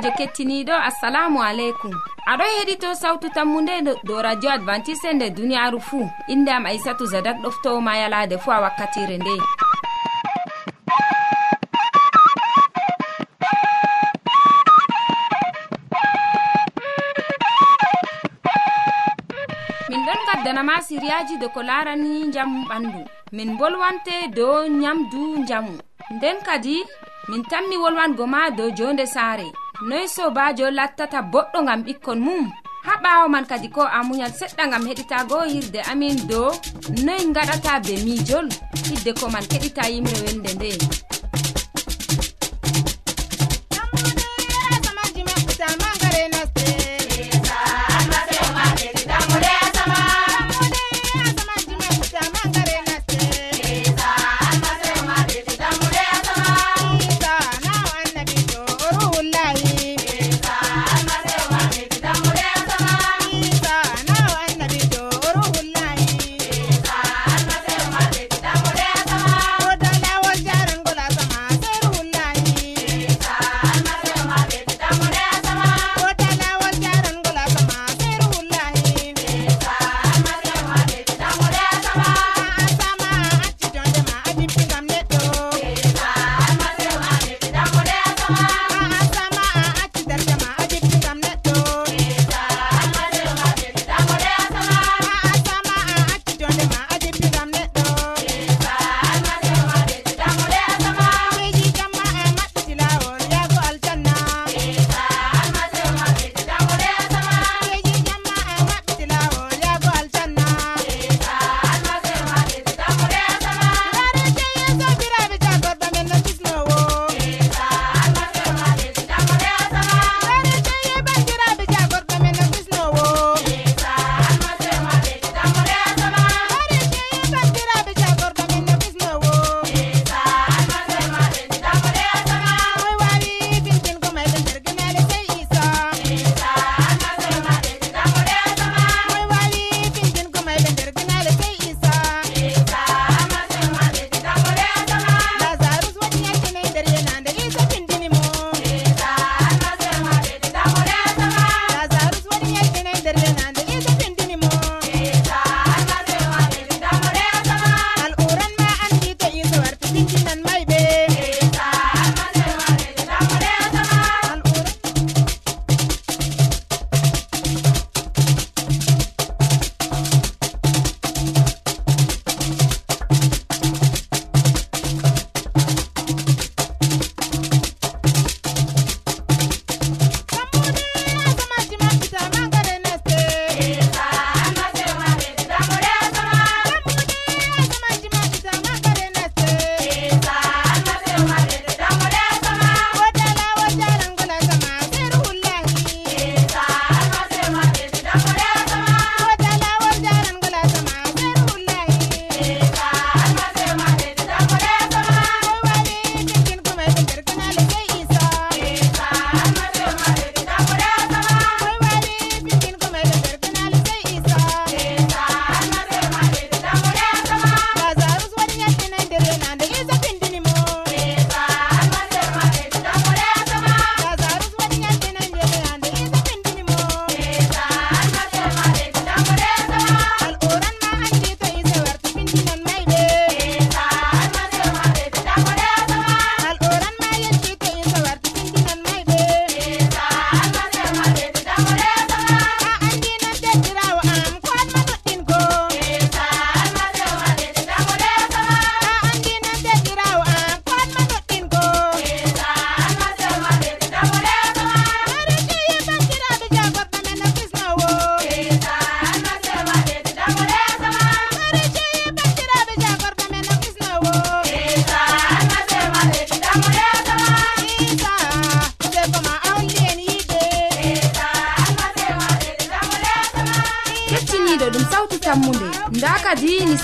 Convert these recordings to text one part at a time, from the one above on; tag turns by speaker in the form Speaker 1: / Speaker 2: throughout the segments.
Speaker 1: sobajo kettiniɗo assalamu aleykum. Aɗo heɗito sawtu tammude dow radio advantice nde duniyaru fuu. Inde am aissatou zadak ɗoftowoma yalade fuu a wakkatire nde. Min ɗon gaddanama siriyaji de ko larani jamu ɓandu min bolwante dow nyamdu jamu nden kadi min tammi wolwango ma dow jonde saare. noy sobajo lattata boɗɗo gam ɓikkon mum. Ha ɓawo man kadi ko a muñal seɗɗa gam heɗitago yirde amin dow noy gaɗata be mijol hidde ko man keɗita yimre welde nde.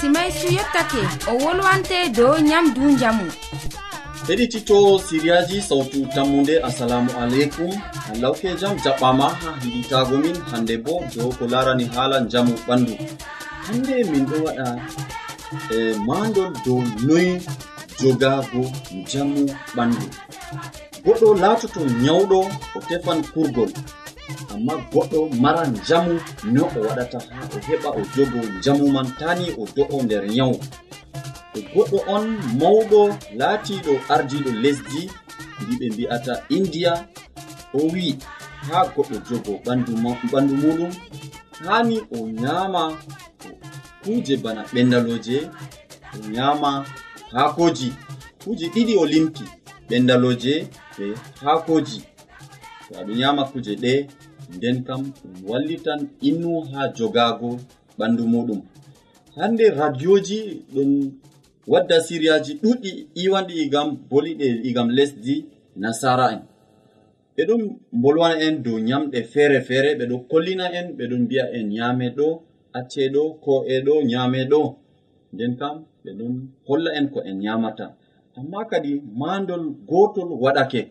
Speaker 1: simay su yettake o wolwante dow nyamdu njamu.
Speaker 2: Heɗitito siriyaji sawtu tammude assalamu aleykum lawke jam jaɓɓama ha hiɗitago min hande bo dow ko larani haala njamu ɓandu. Hande min ɗo waɗa e mandol dow noyi jogago njamu ɓandu. Goɗɗo laatoto nyawɗo o tefan kurgol. amma goɗɗo maran jamu no o waɗata ha o heɓa o jogo jamu man tani o do'o nder nyawu. To goɗɗo on mawɗo laatiɗo ardiɗo lesdi ndi ɓe mbi'ata india o wi ha goɗɗo jogo ɓandu muɗum hani o nyama kuje bana ɓendaloje o nyama haakoji kuje ɗiɗi o limti ɓendaloje ɓe haakoji to aɗo nyama kuje ɗe nden kam ɗum wallitan innu ha jogago ɓandu muɗum. Hande radioji ɗum wadda siriyaji ɗuɗɗi iwanɗi igam boliɗe igam lesdi nasara en. Ɓe ɗon bolwana en dow nyamɗe feere feere ɓe ɗo kollina en ɓe ɗon mbiya en nyame ɗo acce ɗo ko e ɗo nyame ɗo nden kam ɓe ɗon holla en ko en nyamata amma kadi mandol gotol waɗake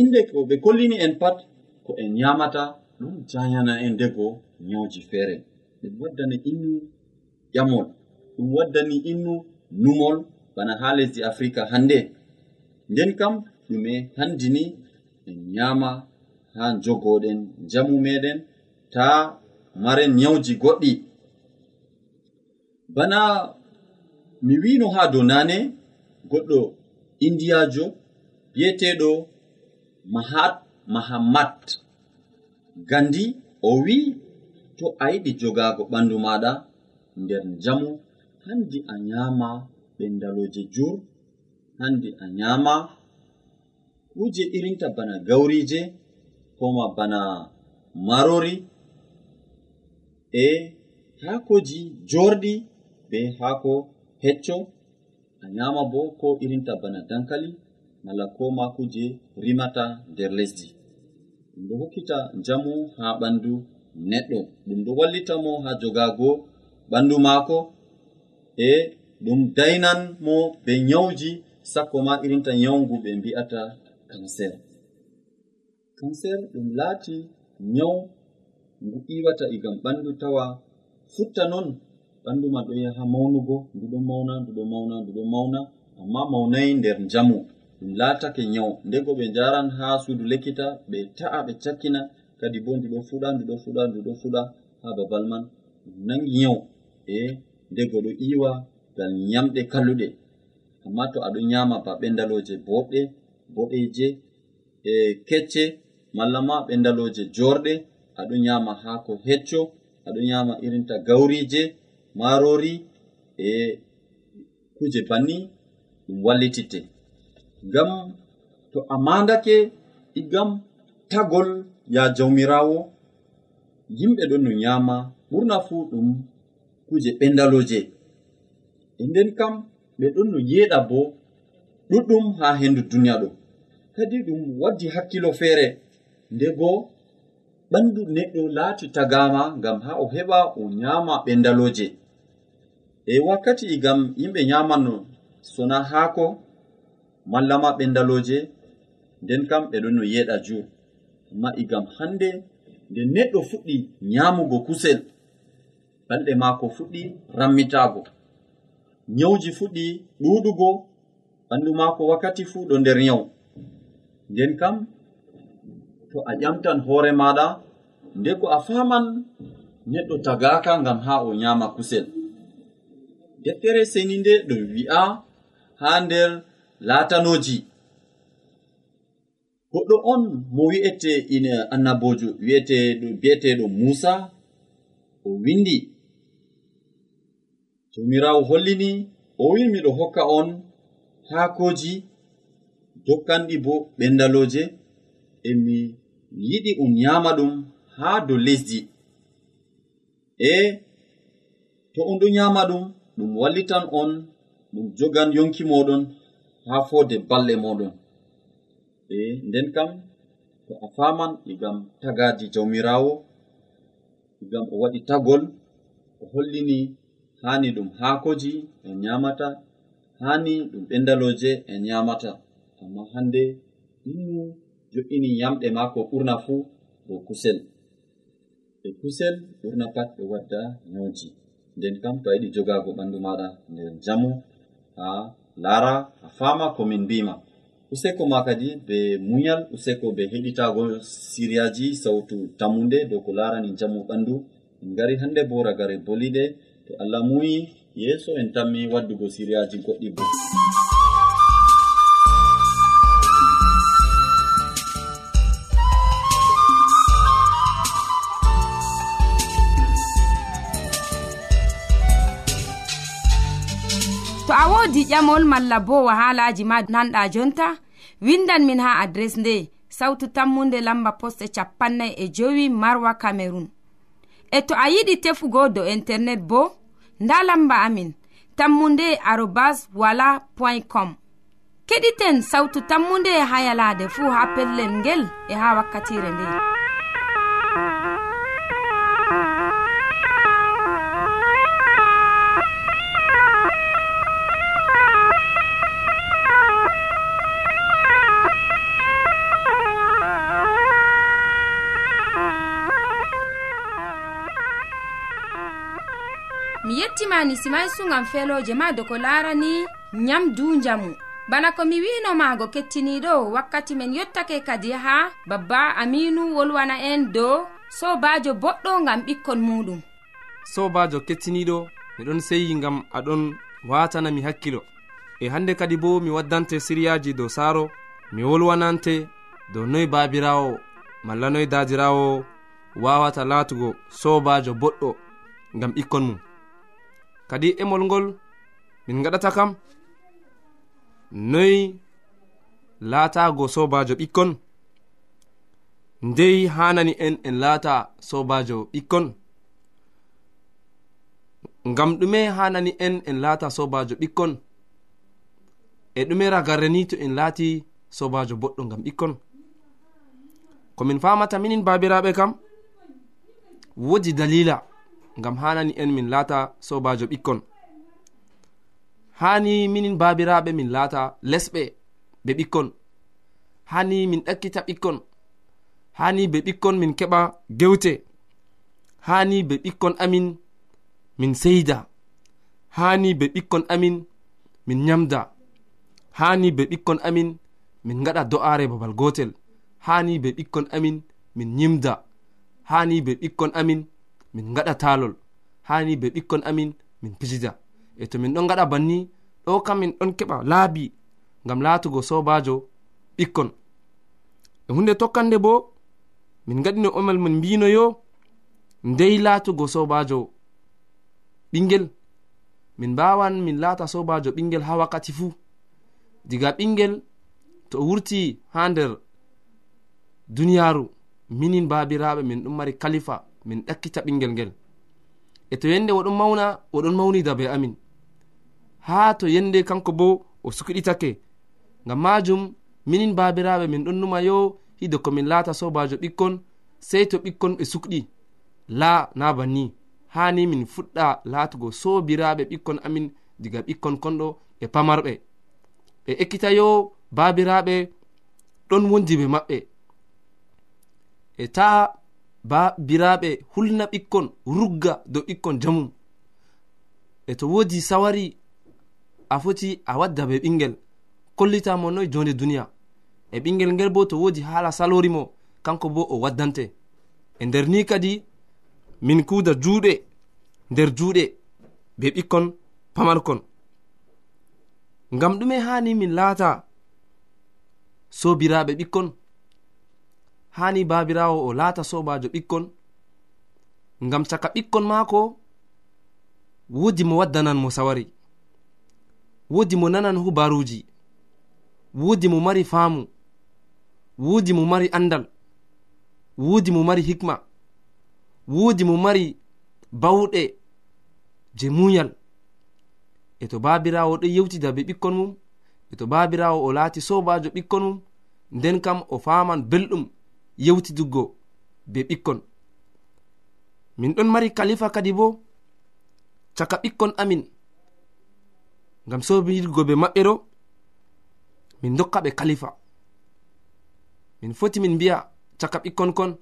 Speaker 2: inde ko ɓe kollini en pat ko en nyamata ɗum jayana en ndego nyawji feere. Ɗum waddani innu ƴamol ɗum waddani innu numol bana ha lesdi africa hande nden kam ɗume handini en nyama ha jogoɗen jamu meɗen ta maren nyawji goɗɗi. Bana mi wino ha dow nane goɗɗo indiyajo biyeteɗo mahat mahamat. Gandi o wi'i to a yiɗi jogago ɓandu maɗa nder jamu handi a nyama ɓendaloje jur handi a nyama kuje irinta bana gaurije koma bana marori e haakoji jorɗi be haako hecco. A nyama bo ko irinta bana dankali mala koma kuje rimata nder lesdi. ɗum ɗo hokkita jamu ha ɓandu neɗɗo. Ɗum ɗo wallita mo ha jogago ɓandu maako e ɗum dainan mo be nyawji sakko ma irinta nyawngu ɓe mbi'ata kanser. Kanser ɗum laati nyaw ngu iwata igam ɓandu tawa. Futta non ɓandu ma ɗo yaha mawnugo ndu ɗo mawna ndu ɗo mawna ndu ɗo mawna amma mawnayi nder njamu. ɗum laatake nyawu. Ndego ɓe njaran ha suudu lekkita ɓe ta'a ɓe cakkina. Kadi bo nduɗo fuɗa nduɗo fuɗa nduɗo fuɗa ha babal man. Ɗum nangi nyawu. E ndego ɗo iwa ngal nyamɗe kalluɗe. Amma to aɗo nyama ba ɓendaloje boɗɗe boɗeje e kecce malla ma ɓendaloje jorɗe aɗo nyama hako hecco aɗo nyama irinta gaurije marori e kuje banni ɗum wallititte. ngam to a mandake igam tagol ya jawmirawo. Yimɓe ɗon no nyama ɓurna fu ɗum kuje ɓendaloje. E nden kam ɓe ɗon no yeɗa bo ɗuɗɗum ha hendu duniya ɗo. Kadi ɗum waddi hakkilo feere nde bo ɓandu neɗɗo laati tagama ngam ha o heɓa o nyama ɓendaloje. E wakkati igam yimɓe nyamanno sona haako mallama ɓendaloje nden kam ɓe ɗon no yeɗa jur. Amma igam hande nde neɗɗo fuɗɗi nyamugo kusel balɗe maako fuɗɗi rammitago. Nyawji fuɗɗi ɗuɗugo ɓandu maako wakkati fuu ɗo nder nyawu. Nden kam to a ƴamtan hoore maɗa nde ko a faman neɗɗo tagaka ngam ha o nyama kusel. Deftere seni nde ɗum wi'a ha nder latanoji. Goɗɗo on mo wi'ete ina annabojo wi'eteɗo bi'eteɗo musa o windi. Jomirawo hollini o wini miɗo hokka on haakoji dokkanɗi bo ɓendaloje emi yiɗi um nyama ɗum haa dow lesdi. E to on ɗo nyama ɗum ɗum wallitan on ɗum jogan yonki moɗon. ha fode balle moɗon. E nden kam to a faman e igam tagaji jawmirawo e igam o waɗi tagol o hollini hani ɗum haakoji en nyamata hani ɗum ɓendaloje en nyamata. Amma hande innu jo'ini yamɗe mako ɓurna fuu dow kusel. E kusel ɓurna pat ɓe wadda nyawji nden kam to a yiɗi jogago ɓandu maɗa nder jamu ha lara a fama komin mbima useko ma kadi be muñal useko be heɗitago siriyaji sawtu tammude dow ko larani jamu ɓandu en gari hande bo ragare boliɗe to allah muyi yeeso en tammi waddugo siriyaji goɗɗi bo.
Speaker 3: woodi ƴamol malla bo wahalaji ma nanɗa jonta windan min ha adres nde sautu tammunde lamba poste capannay e jowi marwa camerun e to a yiɗi tefugo do internet bo nda lamba amin tammunde arobas wala point com. Keɗiten sautu tammunde e ha yalade fuu ha pellel ngel e ha wakkatire nde. nani simay sugam feloje ma doko larani nyamdu jamu bana ko mi winomaago kettiniɗo wakkati men yottake kadi ha babba aminu wolwana en dow sobajo boɗɗo gam ɓikkon muɗum.
Speaker 4: Sobajo kettiniɗo miɗon seyi gam aɗon watanami hakkilo. E hande kadi bo mi waddante siriyaji dow saaro mi wolwanante dow noy babirawo malla noy dadirawo wawata latugo sobajo boɗɗo gam ɓikkon mum. kadi emol ngol min gaɗata kam. Noyi laatago sobajo ɓikkon. Ndey hanani en en laata sobajo ɓikkon. Ngam ɗume hanani en en laata sobajo ɓikkon. E ɗume ragarre ni to en laati sobajo boɗɗo ngam ɓikkon. Komin famata minin babiraɓe kam woodi dalila. ngam hanani en min laata sobajo ɓikkon. Hani minin babiraɓe min laata lesɓe be ɓikkon. Hani min ɗakkita ɓikkon. Hani be ɓikkon min keɓa gewte. Hani be ɓikkon amin min seyda. Hani be ɓikkon amin min nyamda. Hani be ɓikkon amin min gaɗa do'are babal gotel hani be ɓikkon amin min nyimda. Hani be ɓikkon amin min gaɗa talol hani be ɓikkon amin min pijida e to min ɗon gaɗa banni ɗo kam min ɗon keɓa laabi ngam laatugo sobajo ɓikkon. E hunde tokkande bo min gaɗino omal min mbinoyo ndey laatugo sobajo ɓingel min mbawan min laata sobajo ɓingel ha wakkati fuu. Diga ɓingel to wurti ha nder duniyaru minin babiraɓe min ɗum mari kalifa. min ɗakkita ɓingel ngel. E to yende oɗon mawna oɗon mawnida be amin. Ha to yende kanko bo o sukiɗitake. Ngam majum minin babiraɓe min ɗon numa yo hido komin laata sobajo ɓikkon sei to ɓikkon ɓe sukɗi la na banni. Hani min fuɗɗa laatugo sobiraɓe ɓikkon amin diga ɓikkon konɗo e pamarɓe. Ɓe ekkita yo babiraɓe ɗon wondi be maɓɓe. E ta ba biraɓe hulna ɓikkon rugga dow ɓikkon jamum e to wodi sawari a foti a wadda be ɓingel kollitamo noy jonde duniya. E ɓingel ngel bo to wodi hala salorimo kanko bo o waddante. E nder ni kadi min kuda juuɗe nder juuɗe be ɓikkon pamarkon ngam ɗume hani min laata sobiraɓe ɓikkon hani babirawo o laata sobajo ɓikkon. Ngam caka ɓikkon maako wodi mo waddanan mo sawari. Wodi mo nanan hubaruji. Wodi mo mari faamu. Wodi mo mari andal. Wodi mo mari hikma. Wodi mo mari bawɗe je muyal e to babirawo ɗo yewtida be ɓikkon mum e to babirawo o laati sobajo ɓikkon mum nden kam o faman belɗum. yewtiduggo be ɓikkon. Min ɗon mari kalifa kadi bo caka ɓikkon amin. Ngam sobirgo be maɓɓe ɗo min dokka ɓe kalifa min foti min mbiya caka ɓikkon kon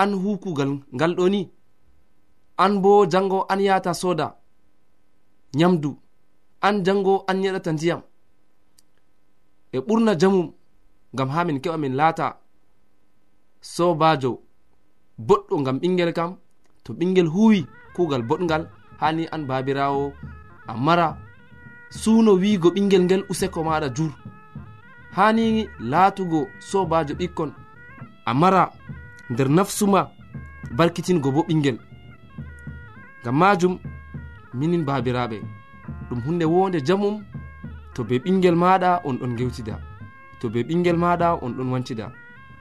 Speaker 4: an hukugal ngal ɗo ni. An bo jango an yata soda nyamdu an jango an yeɗata ndiyam. E ɓurna jamum ngam ha min keɓa min laata sobajo boɗɗo gam ɓingel kam to ɓingel huwi kugal boɗgal hani an babirawo a mara suno wigo ɓingel ngel useko maɗa jur. Hani laatugo sobajo ɓikkon a mara nder nafsuma barkitingo bo ɓingel. Gam majum minin babiraɓe ɗum hunde wonde jamum to be ɓingel maɗa on ɗon gewtida to be ɓingel maɗa on ɗon wancida.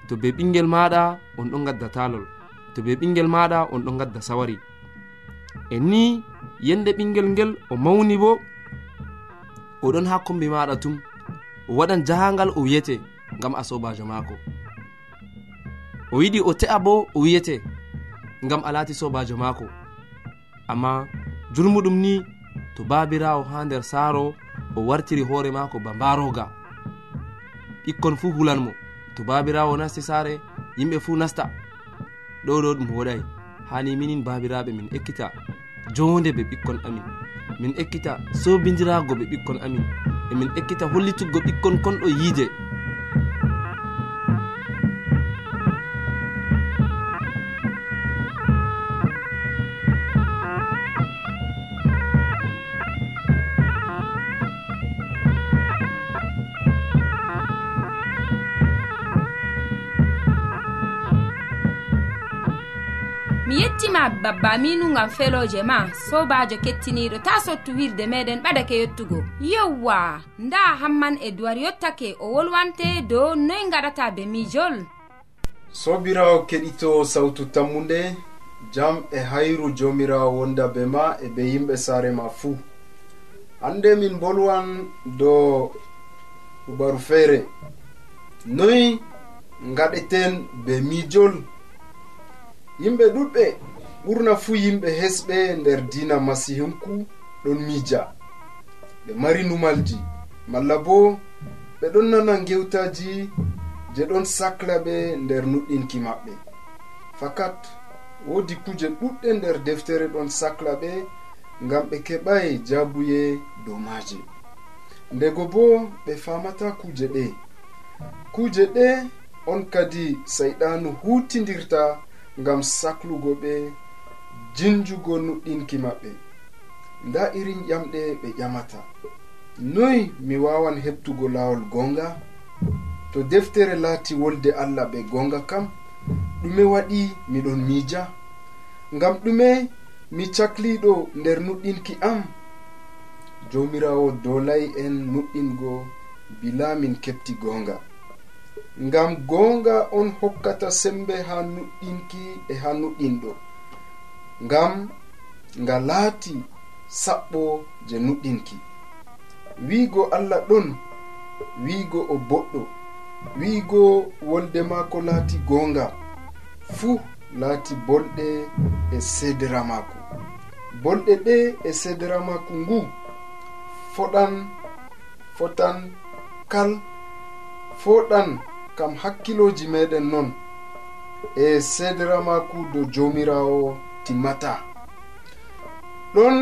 Speaker 4: to be ɓingel maɗa on ɗon gadda talol to be ɓingel maɗa on ɗon gadda sawari. En ni yende ɓingel ngel o mawni bo oɗon ha kombi maɗa tum o waɗan jahangal o wiyete ngam a sobajo maako. O yiɗi o te'a bo o wiyete ngam a laati sobajo maako. Amma jurmuɗum ni to babirawo ha nder saaro o wartiri hoore maako ba mbaroga ɓikkon fuu hulanmo. to babirawo nasti saare yimɓe fuu nasta. Ɗo ɗo ɗum woɗay hani minin babiraɓe min ekkita jonde ɓe ɓikkon amin. Min ekkita sobidirago ɓe ɓikkon amin. Emin ekkita hollituggo ɓikkon konɗo yiide.
Speaker 3: wona babba aminu gam feloje ma sobajo kettiniɗo ta sottu wirde meɗen ɓadake yettugo yewwa nda hamman e duwar yottake o wolwante dow noy gaɗata be mijol?
Speaker 5: Sobirawo keɗito sawtu tammude jam e hayru jomirawo wonda be ma e be yimɓe saare ma fuu. Hande min bolwan do hubaru feere. Noy gaɗeten be mijol? Yimɓe ɗuɗɓe ɓurna fuu yimɓe hesɓe e nder dina masihinku ɗon miija ɓe mari numalji. Malla bo ɓe ɗon nana gewtaji je ɗon sacla ɓe nder nuɗɗinki maɓɓe. Fakat woodi kuje ɗuɗɗe nder deftere ɗon sacla ɓe ngam ɓe keɓai jabuye dow maaje. Ndego bo ɓe famata kuje ɗe. Kuje ɗe on kadi saiɗanu hutidirta ngam saclugo ɓe jinjugo nuɗɗinki maɓɓe. Nda irin ƴamɗe ɓe ƴamata. Noy mi wawan heɓtugo lawol gonga? To deftere laati wolde allah ɓe gonga kam ɗume waɗi miɗon miija. Ngam ɗume mi cakliɗo nder nuɗɗinki am jomirawo dolay en nuɗɗingo bila min keɓti gonga. Ngam gonga on hokkata sembe ha nuɗɗinki e ha nuɗɗinɗo. ngam nga laati saɓɓo je nuɗɗinki. Wiigo allah ɗon wiigo o boɗɗo wiigo wolde maako laati goonga fuu laati bolɗe e sedera maako. Bolɗe ɗe e sedera maako ngu foɗan fotan kal foɗan kam hakkiloji meɗen non. E sedera maako dow jomirawo timmata ɗon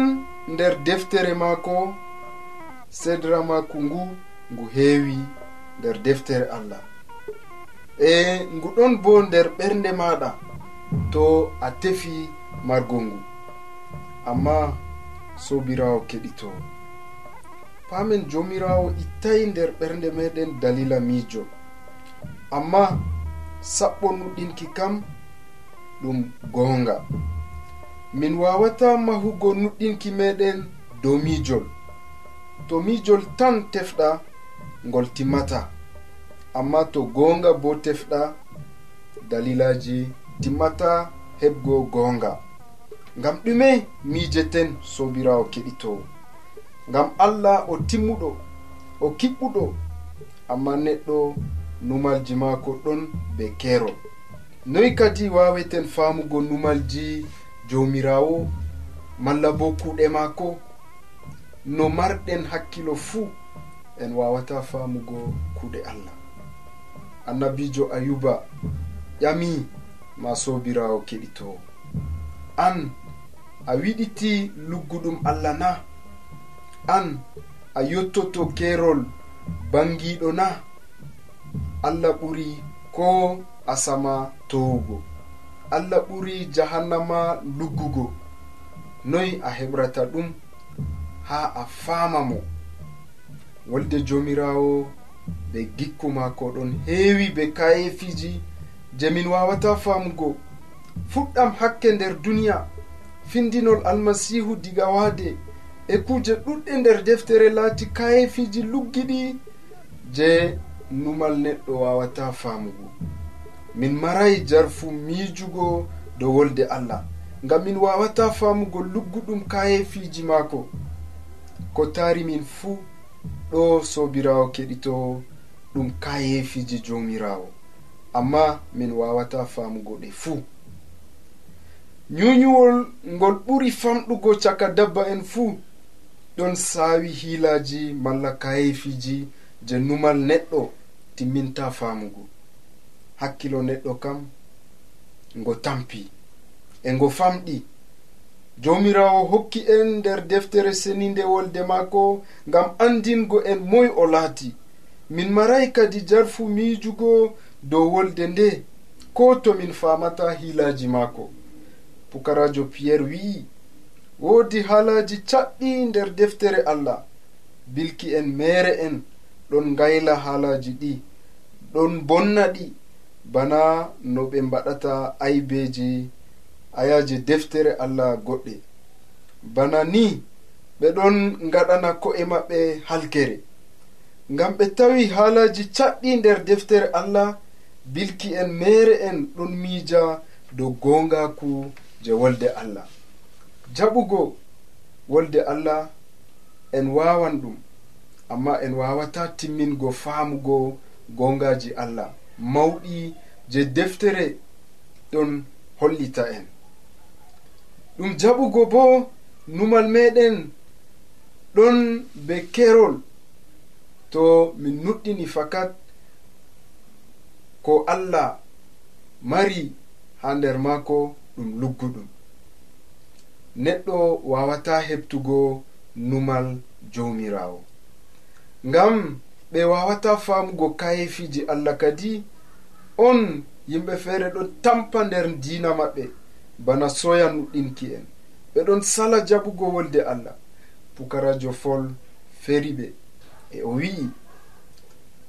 Speaker 5: nder deftere maako sedra maako ngu ngu heewi nder deftere allah. E ngu ɗon bo nder ɓernde maɗa to a tefi margo ngu. Amma sobirawo keɗito paamen jomirawo ittayi nder ɓernde meɗen dalila miijo. Amma saɓɓo nuɗɗinki kam ɗum goonga. min wawata mahugo nuɗɗinki meɗen dow mijol to mijol tan tefɗa ngol timmata. Amma to gonga bo tefɗa dalilaji timmata heɓgo gonga ngam ɗume mijeten sobirawo keɗitowo. Ngam allah o timmuɗo o kiɓɓuɗo amma neɗɗo numalji maako ɗon be kerol noyi kadi waweten famugo numalji jomirawo malla bo kuuɗe maako no marɗen hakkilo fuu en wawata famugo kuuɗe allah. Annabijo ayuba ƴami ma sobirawo keɗitowo an a wiɗiti lugguɗum allah na an a yottoto kerol bangiɗo na allah ɓuri ko asama towugo allah ɓuri jahannama luggugo. Noyi a heɓrata ɗum ha a fama mo. Wolde jomirawo be gikku maako ɗon heewi be kayefiji je min wawata famugo fuɗɗam hakke nder duniya findinol almasihu diga waade e kuje ɗuɗɗe nder deftere laati kayefiji luggiɗi je numal neɗɗo wawata famugo min marayi jarfu miijugo dow wolde allah. Ngam min wawata famugo lugguɗum kayefiji maako. Ko tari min fuu ɗo sobirawo keɗito ɗum kayefiji jomirawo amma min wawata famugo ɗe fuu nyunyuwol ngol ɓuri famɗugo caka dabba en fuu ɗon saawi hiilaji malla kayefiji je numal neɗɗo timminta famugo hakkilo neɗɗo kam ngo tampi. E ngo famɗi. Jomirawo hokki en nder deftere seninde wolde maako ngam andingo en moy o laati. Min maray kadi jarfu miijugo dow wolde nde ko to min famata hilaji maako. Pukarajo piyerre wi'i woodi haalaji caɗɗi nder deftere allah. Bilki en mere en ɗon ngayla haalaji ɗi ɗon bonna ɗi. bana no ɓe mbaɗata aybeji ayaji deftere allah goɗɗe. Bana ni ɓe ɗon gaɗana ko'e maɓɓe halkere. Ngam ɓe tawi haalaji caɗɗi nder deftere allah bilki en mere en ɗon miija dow gongaku je wolde allah. Jaɓugo wolde allah en wawan ɗum amma en wawata timmingo faamugo gongaji allah. mawɗi je deftere ɗon hollita en. Ɗum jaɓugo bo numal meɗen ɗon be kerol. To min nuɗɗini fakat ko allah mari ha nder maako ɗum lugguɗum. Neɗɗo wawata heɓtugo numal jawmirawo. Ngam ɓe wawata famugo kayefiji allah kadi on yimɓe feere ɗon tampa nder dina maɓɓe bana soya nuɗɗinki en. Ɓeɗon sala jaɓugo wolde allah. Pukarajo fol feri ɓe e o wi'i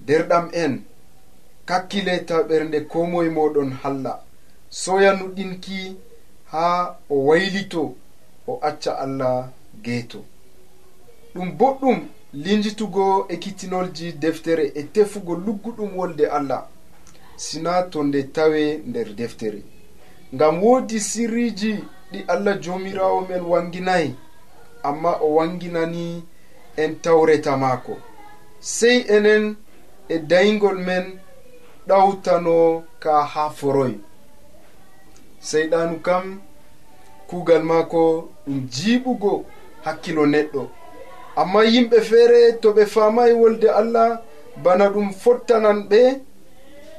Speaker 5: derɗam en kakkile taɓernde ko moye moɗon halla. Soya nuɗɗinki ha o waylito o acca allah geeto. Ɗum boɗɗum linjitugo ekkitinolji deftere e tefugo lugguɗum wolde allah. Sina to nde tawe nder deftere. Ngam woodi sirriji ɗi allah jomirawo men wanginayi amma o wanginani en tawreta maako. Sey enen e dayngol men ɗawtano ka ha foroy. Seyɗanu kam kuugal maako ɗum jiiɓugo hakkilo neɗɗo. amma yimɓe feere to ɓe famay wolde allah bana ɗum fottanan ɓe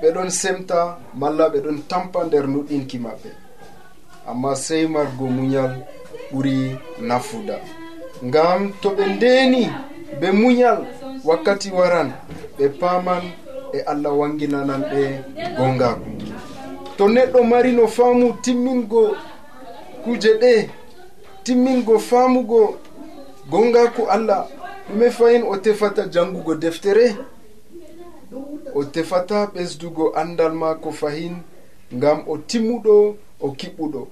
Speaker 5: ɓe ɗon semta malla ɓe ɗon tampa nder nuɗɗinki maɓɓe. Amma sey margo muñal ɓuri nafuda. Ngam to ɓe ndeni be muñal wakkati waran ɓe paman e allah wanginanan ɓe gongaku to neɗɗo mari no faamu timmingo kuje ɗe timmingo faamugo gongako allah ɗume fayin o tefata jangugo deftere? O tefata ɓesdugo andal maako fahin ngam o timmuɗo o kiɓɓuɗo.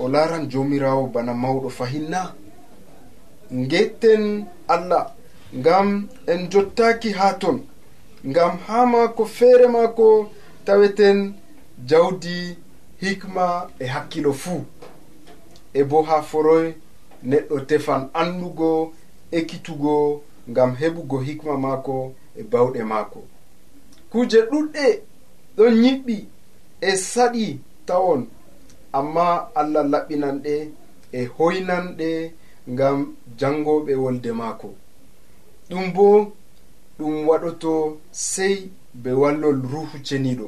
Speaker 5: O laran jomirawo bana mawɗo fahin na. Getten allah ngam en jottaki ha ton ngam ha maako feere maako taweten jawdi hikma e hakkilo fuu. E bo ha foroy neɗɗo tefan andugo ekkitugo ngam heɓugo hikma maako e bawɗe maako. Kuuje ɗuɗɗe ɗon yiɓɓi e saɗi tawon amma allah laɓɓinan ɗe e hoynan ɗe ngam jangoɓe wolde maako. Ɗum bo ɗum waɗoto sey be wallol ruhu ceniɗo.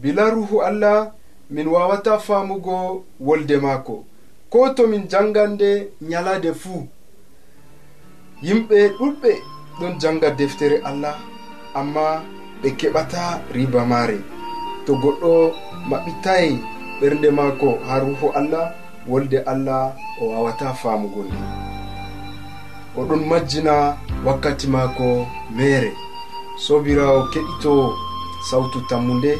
Speaker 5: Bila ruhu allah min wawata famugo wolde maako. ko tomin jangande nyalade fuu yimɓe ɗuɗɓe ɗon janga deftere allah amma ɓe keɓata riba maare to goɗɗo maɓɓitayi ɓernde maako ha ruho allah wolde allah o wawata famugo nde oɗon majjina wakkati maako mere. Sobirawo keɗito sawtu tammu nde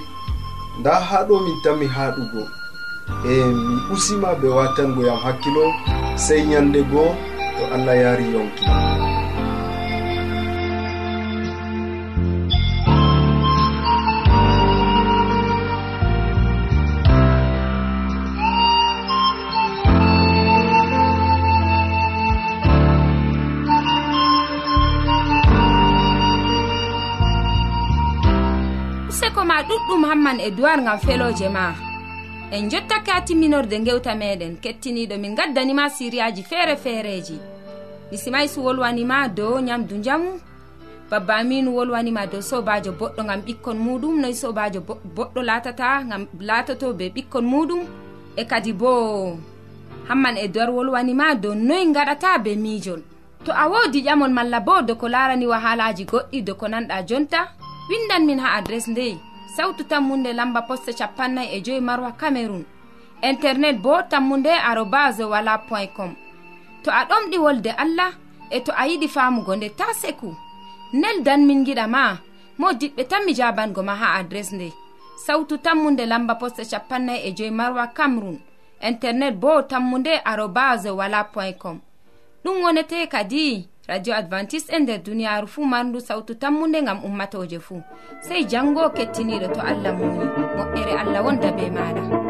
Speaker 5: nda ha ɗo min tammi haɗugo. e mi usima ɓe watango yam hakkilo sey ñande goo to allah yaari yonki.
Speaker 3: Useko ma ɗuɗɗum hamman e duwar gam feloje ma. en jottake ha timminorde gewta meɗen kettiniɗo min gaddanima siriyaji feere feereji misimaysu wolwanima dow nyamdu jamu babba aminu wolwanima dow sobajo boɗɗo gam ɓikkon muɗum noyi sobajo boɗɗo latata gam latoto be ɓikkon muɗum. E kadi bo hamman e dowar wolwanima dow noyi gaɗata be mijol to a wodi ƴamol malla bo doko larani wahalaji goɗɗi doko nanɗa jonta windan min ha adres ndey. sawtu tammunde lamba poste capannay e joyi marwa cameron internet bo tammunde arobas wala point com. To a ɗomɗi wolde allah e to a yiɗi famugo nde ta seku. Neldan min giɗa ma mo diɓɓe tan mi jabango ma ha adres nde. Sawtu tammunde lamba poste capannay e joyi marwa cameron internet bo tammunde arobas wala point com. Ɗum wonete kadi radio advantice'e nder duniyaaru fuu marndu sawtu tammunde ngam ummatooje fuu. Sey janngo kettiniiɗo to allah muuni moƴƴere allah wonda be
Speaker 6: maaɗa.